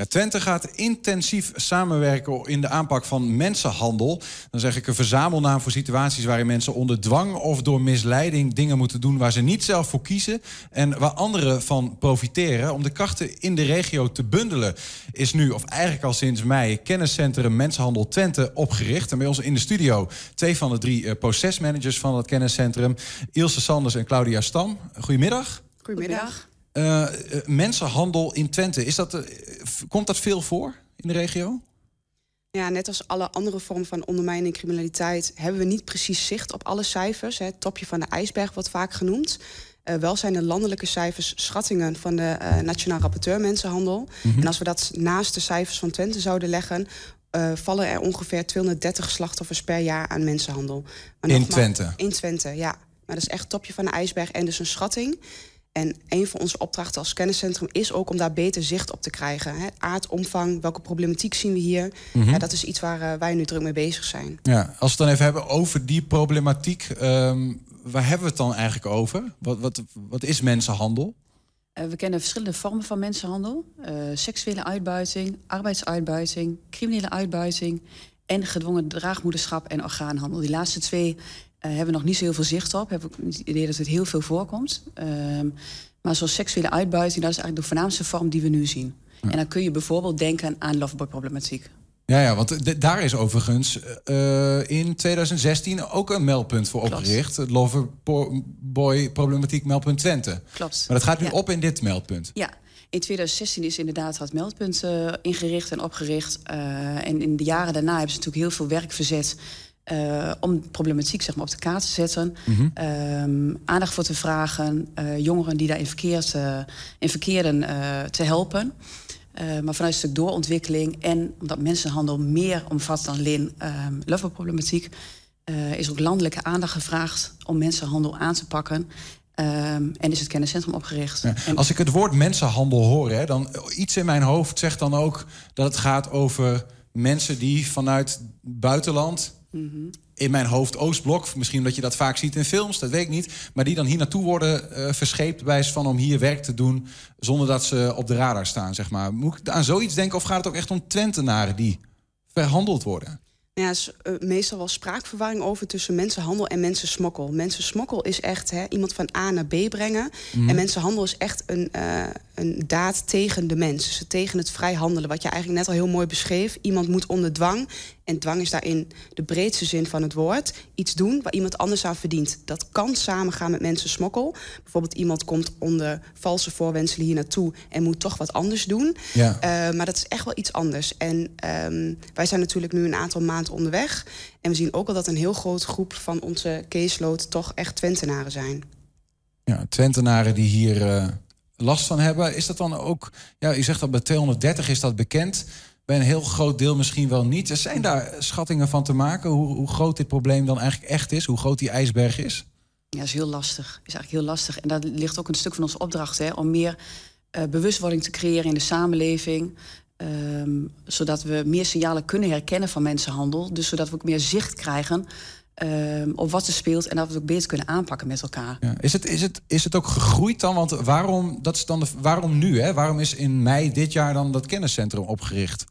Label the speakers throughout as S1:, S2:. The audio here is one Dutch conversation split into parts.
S1: Ja, Twente gaat intensief samenwerken in de aanpak van mensenhandel. Dan zeg ik een verzamelnaam voor situaties waarin mensen onder dwang of door misleiding dingen moeten doen waar ze niet zelf voor kiezen en waar anderen van profiteren. Om de krachten in de regio te bundelen is nu, of eigenlijk al sinds mei, kenniscentrum Mensenhandel Twente opgericht. En bij ons in de studio twee van de drie uh, procesmanagers van het kenniscentrum, Ilse Sanders en Claudia Stam. Goedemiddag.
S2: Goedemiddag.
S1: Uh, mensenhandel in Twente, is dat, uh, komt dat veel voor in de regio?
S2: Ja, net als alle andere vormen van ondermijning en criminaliteit hebben we niet precies zicht op alle cijfers. Het topje van de ijsberg wordt vaak genoemd. Uh, wel zijn de landelijke cijfers schattingen van de Nationaal Rapporteur Mensenhandel. Mm -hmm. En als we dat naast de cijfers van Twente zouden leggen, vallen er ongeveer 230 slachtoffers per jaar aan mensenhandel.
S1: Maar in Twente?
S2: In Twente, ja. Maar dat is echt topje van de ijsberg en dus een schatting. En een van onze opdrachten als kenniscentrum is ook om daar beter zicht op te krijgen. Hè? Aard, omvang, welke problematiek zien we hier? Mm -hmm. ja, dat is iets waar uh, wij nu druk mee bezig zijn.
S1: Ja, als we het dan even hebben over die problematiek, um, waar hebben we het dan eigenlijk over? Wat, wat, wat is mensenhandel?
S3: Uh, we kennen verschillende vormen van mensenhandel: uh, seksuele uitbuiting, arbeidsuitbuiting, criminele uitbuiting en gedwongen draagmoederschap en orgaanhandel. Die laatste twee hebben we nog niet zo heel veel zicht op. Heb ik het idee dat het heel veel voorkomt. Uh, maar zoals seksuele uitbuiting, dat is eigenlijk de voornaamste vorm die we nu zien. Ja. En dan kun je bijvoorbeeld denken aan loveboy-problematiek.
S1: Ja, ja, want daar is overigens uh, in 2016 ook een meldpunt voor Klopt. opgericht. Het Loverboy-problematiek meldpunt Twente.
S3: Klopt.
S1: Maar dat gaat nu ja. op in dit meldpunt.
S3: Ja, in 2016 is inderdaad dat meldpunt uh, ingericht en opgericht. Uh, en in de jaren daarna hebben ze natuurlijk heel veel werk verzet... Uh, om problematiek zeg maar, op de kaart te zetten. Mm -hmm. um, aandacht voor te vragen. Uh, jongeren die daarin verkeerd, uh, in verkeerden te helpen. maar vanuit een stuk doorontwikkeling en omdat mensenhandel meer omvat dan alleen um, loverproblematiek... is ook landelijke aandacht gevraagd om mensenhandel aan te pakken. Um, en is het kenniscentrum opgericht.
S1: Ja, als ik het woord mensenhandel hoor, hè, dan iets in mijn hoofd zegt dan ook dat het gaat over mensen die vanuit buitenland Mm -hmm. In mijn hoofd Oostblok, misschien omdat je dat vaak ziet in films, dat weet ik niet. Maar die dan hier naartoe worden uh, verscheept, wijs van om hier werk te doen. zonder dat ze op de radar staan, zeg maar. Moet ik aan zoiets denken of gaat het ook echt om Twentenaren die verhandeld worden?
S2: Ja, is uh, meestal wel spraakverwarring over tussen mensenhandel en mensensmokkel. Mensensmokkel is echt hè, iemand van A naar B brengen. Mm. En mensenhandel is echt een, uh, een daad tegen de mens. Dus tegen het vrij handelen, wat je eigenlijk net al heel mooi beschreef. Iemand moet onder dwang, en dwang is daarin de breedste zin van het woord, iets doen waar iemand anders aan verdient. Dat kan samengaan met mensensmokkel. Bijvoorbeeld iemand komt onder valse voorwenselen hier naartoe en moet toch wat anders doen.
S1: Ja.
S2: Uh, maar dat is echt wel iets anders. En um, wij zijn natuurlijk nu een aantal maanden onderweg. En we zien ook al dat een heel grote groep van onze caseload toch echt Twentenaren zijn.
S1: Ja, Twentenaren die hier uh, last van hebben. Is dat dan ook, ja, u zegt dat bij 230 is dat bekend. Bij een heel groot deel misschien wel niet. Er zijn daar schattingen van te maken hoe, hoe groot dit probleem dan eigenlijk echt is? Hoe groot die ijsberg is?
S3: Ja, is heel lastig. is eigenlijk heel lastig. En dat ligt ook een stuk van onze opdracht, hè, om meer uh, bewustwording te creëren in de samenleving. Um, zodat we meer signalen kunnen herkennen van mensenhandel. Dus zodat we ook meer zicht krijgen um, op wat er speelt en dat we het ook beter kunnen aanpakken met elkaar.
S1: Ja. Is, het, is, het, is het ook gegroeid dan? Want waarom, dat is dan de, waarom nu? Hè? Waarom is in mei dit jaar dan dat kenniscentrum opgericht?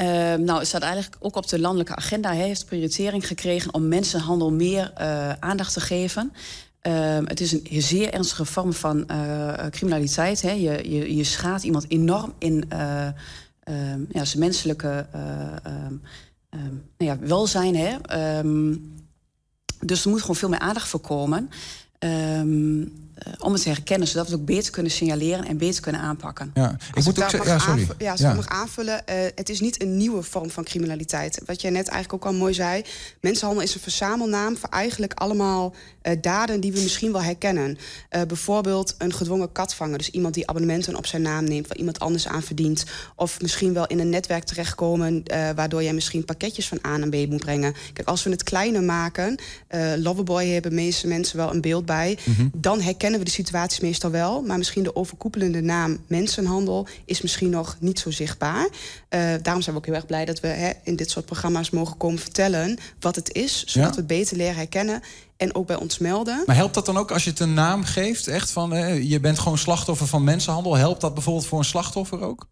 S3: Uh, nou, het staat eigenlijk ook op de landelijke agenda. Hij heeft prioritering gekregen om mensenhandel meer uh, aandacht te geven. Uh, het is een zeer ernstige vorm van uh, criminaliteit. Hè. Je, je, je schaadt iemand enorm in uh, ja, zijn menselijke um, nou ja, welzijn. Hè. dus er moet gewoon veel meer aandacht voor komen. Uh, om het te herkennen, zodat we het ook beter kunnen signaleren en beter kunnen aanpakken.
S1: Ja, ik moet ook
S2: ja, sorry. Aanvullen, ja, ja. mag aanvullen. Uh, het is niet een nieuwe vorm van criminaliteit. Wat jij net eigenlijk ook al mooi zei. Mensenhandel is een verzamelnaam voor eigenlijk allemaal uh, daden die we misschien wel herkennen. Uh, bijvoorbeeld een gedwongen katvanger. Dus iemand die abonnementen op zijn naam neemt, waar iemand anders aan verdient. Of misschien wel in een netwerk terechtkomen, waardoor jij misschien pakketjes van A naar B moet brengen. Kijk, als we het kleiner maken, Loverboy hebben de meeste mensen wel een beeld bij, mm -hmm. dan herkennen kennen we de situaties meestal wel. Maar misschien de overkoepelende naam mensenhandel is misschien nog niet zo zichtbaar. Uh, daarom zijn we ook heel erg blij dat we hè, in dit soort programma's mogen komen vertellen wat het is. Zodat ja? we het beter leren herkennen en ook bij ons melden.
S1: Maar helpt dat dan ook als je het een naam geeft? Echt van, eh, je bent gewoon slachtoffer van mensenhandel. Helpt dat bijvoorbeeld voor een slachtoffer ook?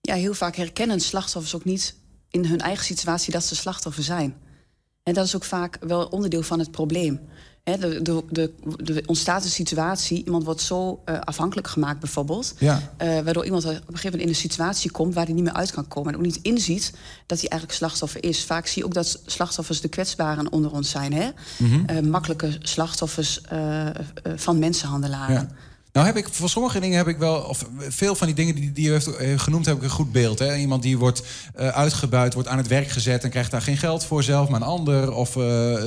S3: ja, heel vaak herkennen slachtoffers ook niet in hun eigen situatie dat ze slachtoffer zijn. En dat is ook vaak wel onderdeel van het probleem. He, de, de, de, de, ontstaat een situatie, iemand wordt zo uh, afhankelijk gemaakt bijvoorbeeld...
S1: Ja.
S3: Uh, waardoor iemand op een gegeven moment in een situatie komt... waar hij niet meer uit kan komen en ook niet inziet dat hij eigenlijk slachtoffer is. Vaak zie je ook dat slachtoffers de kwetsbaren onder ons zijn. Hè?
S1: Mhm.
S3: Uh, makkelijke slachtoffers van mensenhandelaren.
S1: Ja. Nou heb ik voor sommige dingen heb ik wel, of veel van die dingen die, die u heeft genoemd, heb ik een goed beeld. Hè? Iemand die wordt uh, uitgebuit, wordt aan het werk gezet en krijgt daar geen geld voor zelf, maar een ander. Of uh,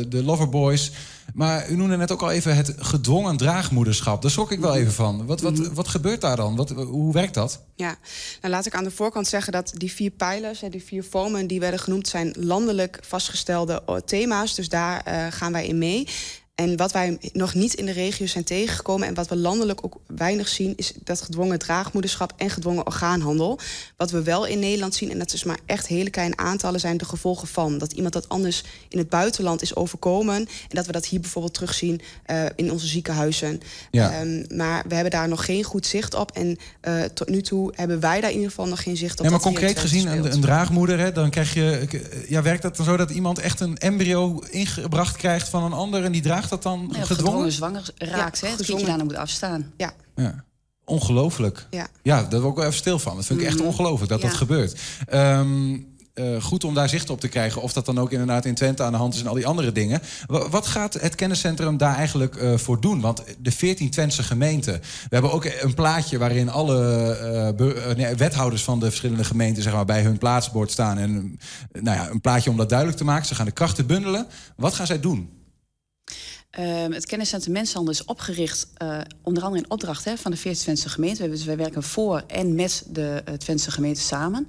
S1: de loverboys. Maar u noemde net ook al even het gedwongen draagmoederschap. Daar schrok ik wel even van. Wat, wat, wat gebeurt daar dan? Wat, hoe werkt dat?
S2: Ja, nou laat ik aan de voorkant zeggen dat die vier pijlers, die vier vormen die werden genoemd, zijn landelijk vastgestelde thema's. Dus daar uh, gaan wij in mee. En wat wij nog niet in de regio zijn tegengekomen en wat we landelijk ook weinig zien, is dat gedwongen draagmoederschap en gedwongen orgaanhandel. Wat we wel in Nederland zien, en dat is maar echt hele kleine aantallen, zijn de gevolgen van. Dat iemand dat anders in het buitenland is overkomen. En dat we dat hier bijvoorbeeld terugzien uh, in onze ziekenhuizen.
S1: Ja.
S2: Um, maar we hebben daar nog geen goed zicht op. En uh, tot nu toe hebben wij daar in ieder geval nog geen zicht op.
S1: Ja, maar concreet gezien, een, een draagmoeder, hè, dan krijg je. Ja, werkt dat dan zo dat iemand echt een embryo ingebracht krijgt van een ander en die draagt dat dan
S3: Ja,
S1: gedwongen?
S3: gedwongen zwanger raakt,
S2: Ja,
S3: hè? Het kindje daarna moet afstaan.
S2: Ja,
S1: Ja. Ongelooflijk.
S2: ja.
S1: Ja, daar word ik wel even stil van. Dat vind ik echt
S3: Mhm.
S1: ongelooflijk dat dat gebeurt. Ehm, eh, goed om daar zicht op te krijgen. Of dat dan ook inderdaad in Twente aan de hand is en al die andere dingen. Wa- Wat gaat het kenniscentrum daar eigenlijk eh, voor doen? Want de 14 Twentse gemeenten. We hebben ook een plaatje waarin alle eh, nee, wethouders van de verschillende gemeenten zeg maar, bij hun plaatsbord staan. En nou ja, een plaatje om dat duidelijk te maken. Ze gaan de krachten bundelen. Wat gaan zij doen?
S3: Ehm, het kenniscentrum Mensenhandel is opgericht eh, onder andere in opdracht hè, van de 14 Twentse gemeenten. Dus wij werken voor en met de uh, Twentse gemeenten samen.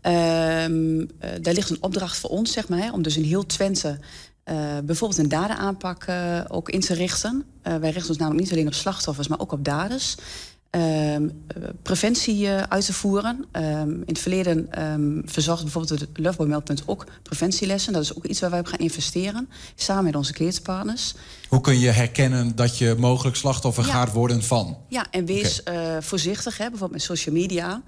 S3: Ehm, eh, daar ligt een opdracht voor ons, zeg maar, hè, om dus in heel Twente eh, bijvoorbeeld een dadenaanpak eh, ook in te richten. Eh, wij richten ons namelijk niet alleen op slachtoffers, maar ook op daders. Ehm, eh, preventie eh, uit te voeren. Ehm, in het verleden ehm, verzorgt bijvoorbeeld het Loveboy-meldpunt ook preventielessen. Dat is ook iets waar wij op gaan investeren, samen met onze keetspartners.
S1: Hoe kun je herkennen dat je mogelijk slachtoffer
S3: Ja.
S1: gaat worden van?
S3: Ja, en wees eh, voorzichtig, hè, bijvoorbeeld met social media.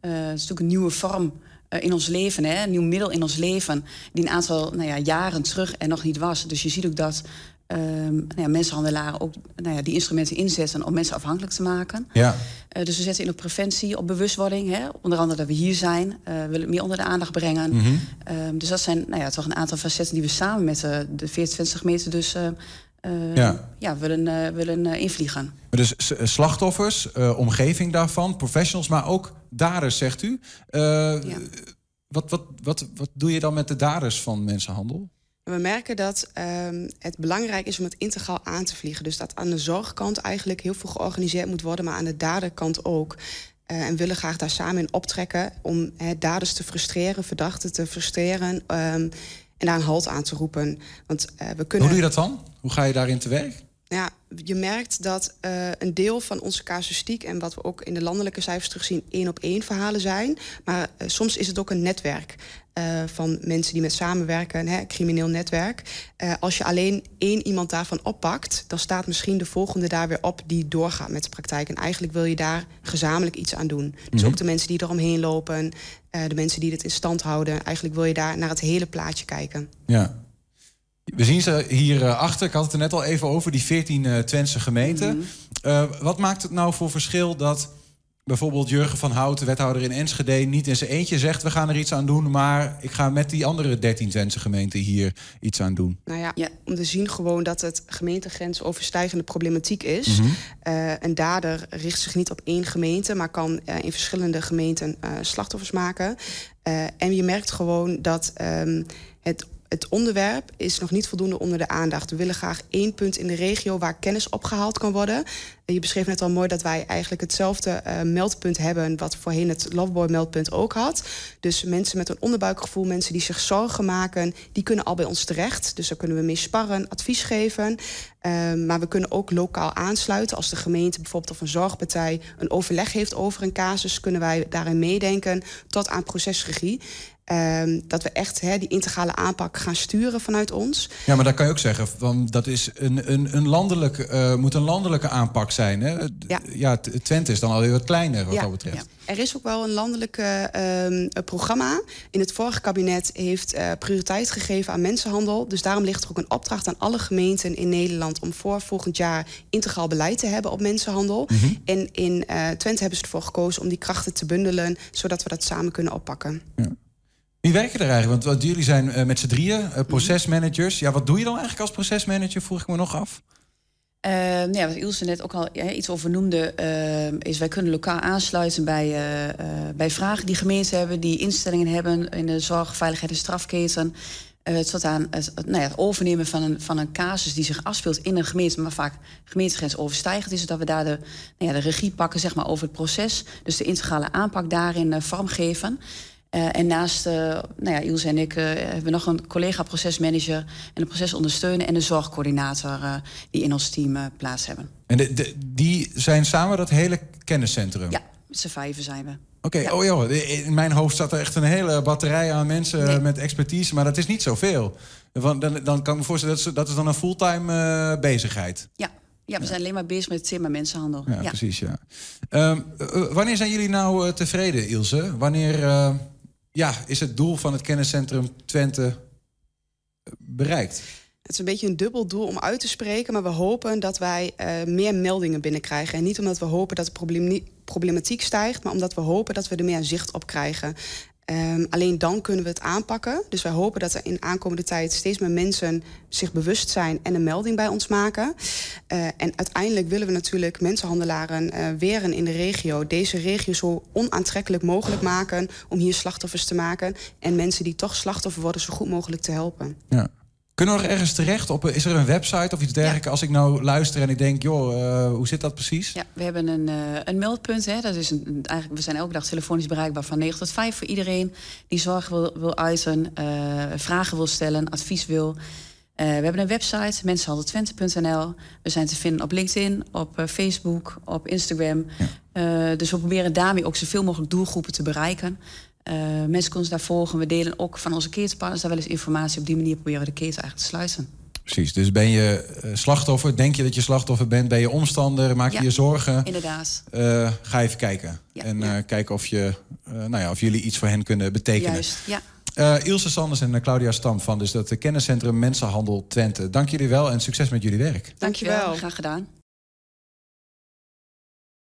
S3: Eh, het is natuurlijk een nieuwe vorm in ons leven, hè, een nieuw middel in ons leven... die een aantal nou ja, jaren terug er nog niet was. Dus je ziet ook dat ehm, nou ja, mensenhandelaren ook nou ja, die instrumenten inzetten... om mensen afhankelijk te maken.
S1: Ja.
S3: Eh, dus we zetten in op preventie, op bewustwording. Hè? Onder andere dat we hier zijn, eh willen het meer onder de aandacht brengen.
S1: Mhm.
S3: Ehm, dus dat zijn nou ja, toch een aantal facetten die we samen met eh, de 24 gemeenten dus eh, eh,
S1: Ja.
S3: ja. willen, willen invliegen.
S1: Maar Dus slachtoffers, omgeving daarvan, professionals, maar ook daders, zegt u.
S2: Ja.
S1: wat, wat, wat, wat doe je dan met de daders van mensenhandel?
S2: We merken dat ehm, het belangrijk is om het integraal aan te vliegen. Dus dat aan de zorgkant eigenlijk heel veel georganiseerd moet worden, maar aan de daderkant ook. Eh, en willen graag daar samen in optrekken om daders te frustreren, verdachten te frustreren ehm, en daar een halt aan te roepen. Want eh, we kunnen.
S1: Hoe doe je dat dan? Hoe ga je daarin te werk?
S2: Ja, je merkt dat eh, een deel van onze casuïstiek... en wat we ook in de landelijke cijfers terugzien... één op één verhalen zijn. Maar soms is het ook een netwerk eh, van mensen die met samenwerken. Hè, crimineel netwerk. Eh, als je alleen één iemand daarvan oppakt... dan staat misschien de volgende daar weer op die doorgaat met de praktijk. En eigenlijk wil je daar gezamenlijk iets aan doen. Dus
S1: Mhm.
S2: ook de mensen die eromheen lopen... eh, de mensen die het in stand houden. Eigenlijk wil je daar naar het hele plaatje kijken.
S1: Ja. We zien ze hier achter. Ik had het er net al even over, die 14 eh Twentse gemeenten.
S3: Mhm.
S1: Wat maakt het nou voor verschil dat bijvoorbeeld Jurgen van Houten, wethouder in Enschede, niet in zijn eentje zegt: we gaan er iets aan doen, maar ik ga met die andere 13 Twentse gemeenten hier iets aan doen?
S2: Nou ja,
S3: Ja.
S2: om te zien gewoon dat het gemeentegrensoverstijgende problematiek is. Eh, een dader richt zich niet op één gemeente, maar kan eh, in verschillende gemeenten eh, slachtoffers maken. En je merkt gewoon dat ehm, het, het onderwerp is nog niet voldoende onder de aandacht. We willen graag één punt in de regio waar kennis opgehaald kan worden. Je beschreef net al mooi dat wij eigenlijk hetzelfde eh, meldpunt hebben... wat voorheen het Loveboy-meldpunt ook had. Dus mensen met een onderbuikgevoel, mensen die zich zorgen maken... die kunnen al bij ons terecht. Dus daar kunnen we mee sparren, advies geven... Um, maar we kunnen ook lokaal aansluiten. Als de gemeente bijvoorbeeld of een zorgpartij een overleg heeft over een casus, kunnen wij daarin meedenken tot aan procesregie. Ehm, dat we echt die integrale aanpak gaan sturen vanuit ons.
S1: Ja, maar dan kan je ook zeggen, van, dat is een, een, een landelijk, uh, moet een landelijke aanpak zijn. Hè?
S2: Ja.
S1: ja, Twente is dan alweer wat kleiner wat
S2: ja.
S1: dat betreft. Ja.
S2: Er is ook wel een landelijk um, programma. In het vorige kabinet heeft uh, prioriteit gegeven aan mensenhandel. Dus daarom ligt er ook een opdracht aan alle gemeenten in Nederland om voor volgend jaar integraal beleid te hebben op mensenhandel.
S1: Mhm.
S2: En in uh, Twente hebben ze ervoor gekozen om die krachten te bundelen, zodat we dat samen kunnen oppakken.
S1: Ja. Wie werken er eigenlijk? Want jullie zijn uh, met z'n drieën uh, procesmanagers. Ja, wat doe je dan eigenlijk als procesmanager? Vroeg ik me nog af.
S3: Uh, nou ja, wat Ilse net ook al ja, iets over noemde, uh, is wij kunnen lokaal aansluiten bij, uh, bij vragen die gemeenten hebben, die instellingen hebben in de zorg, veiligheid en strafketen. tot aan het, nou ja, het overnemen van een, van een casus die zich afspeelt in een gemeente, maar vaak gemeentegrens overstijgend is, zodat we daar de, nou ja, de regie pakken zeg maar, over het proces. Dus de integrale aanpak daarin vormgeven. Uh, en naast uh, nou ja, Ilse en ik uh, hebben we nog een collega-procesmanager en een procesondersteuner en een zorgcoördinator die in ons team plaats hebben.
S1: En de, de, die zijn samen dat hele kenniscentrum?
S3: Ja, met z'n vijven zijn we.
S1: Oké, okay,
S3: ja.
S1: oh joh, in mijn hoofd staat er echt een hele batterij aan mensen nee. met expertise, maar dat is niet zoveel. Dan, dan kan ik me voorstellen, dat is, dat is dan een fulltime bezigheid.
S3: Ja, ja, we zijn alleen maar bezig met het thema mensenhandel.
S1: Ja, ja. precies, ja. Um, wanneer zijn jullie nou tevreden, Ilse? Wanneer ja, is het doel van het kenniscentrum Twente bereikt?
S2: Het is een beetje een dubbel doel om uit te spreken, maar we hopen dat wij uh, meer meldingen binnenkrijgen. En niet omdat we hopen dat de problematiek stijgt, maar omdat we hopen dat we er meer zicht op krijgen. Um, alleen dan kunnen we het aanpakken. Dus wij hopen dat er in aankomende tijd steeds meer mensen zich bewust zijn en een melding bij ons maken. Uh, en uiteindelijk willen we natuurlijk mensenhandelaren uh, weren in de regio. Deze regio zo onaantrekkelijk mogelijk maken om hier slachtoffers te maken. En mensen die toch slachtoffer worden zo goed mogelijk te helpen.
S1: Ja. Kunnen we nog ergens terecht? Op, is er een website of iets dergelijks? Ja. Als ik nou luister en ik denk, joh, uh, hoe zit dat precies?
S3: Ja, we hebben een, uh, een meldpunt. Hè. Dat is een, eigenlijk, we zijn elke dag telefonisch bereikbaar van 9 tot 5 voor iedereen die zorg wil, wil uiten, uh, vragen wil stellen, advies wil. we hebben een website, mensenhandeltwente.nl. We zijn te vinden op LinkedIn, op Facebook, op Instagram. Ja. dus we proberen daarmee ook zoveel mogelijk doelgroepen te bereiken. Uh, mensen kunnen ons daar volgen. We delen ook van onze ketenpartners daar wel eens informatie. Op die manier proberen we de keten eigenlijk te sluiten.
S1: Precies, dus ben je slachtoffer, denk je dat je slachtoffer bent, ben je omstander, maak je
S3: ja,
S1: je zorgen.
S3: Inderdaad.
S1: Uh, ga even kijken.
S3: Ja,
S1: en
S3: ja.
S1: Uh, kijken of, je, nou ja, of jullie iets voor hen kunnen betekenen.
S3: Juist, ja.
S1: Uh, Ilse Sanders en Claudia Stam van dus dat kenniscentrum Mensenhandel Twente. Dank jullie wel en succes met jullie werk.
S2: Dank je wel.
S3: Graag gedaan.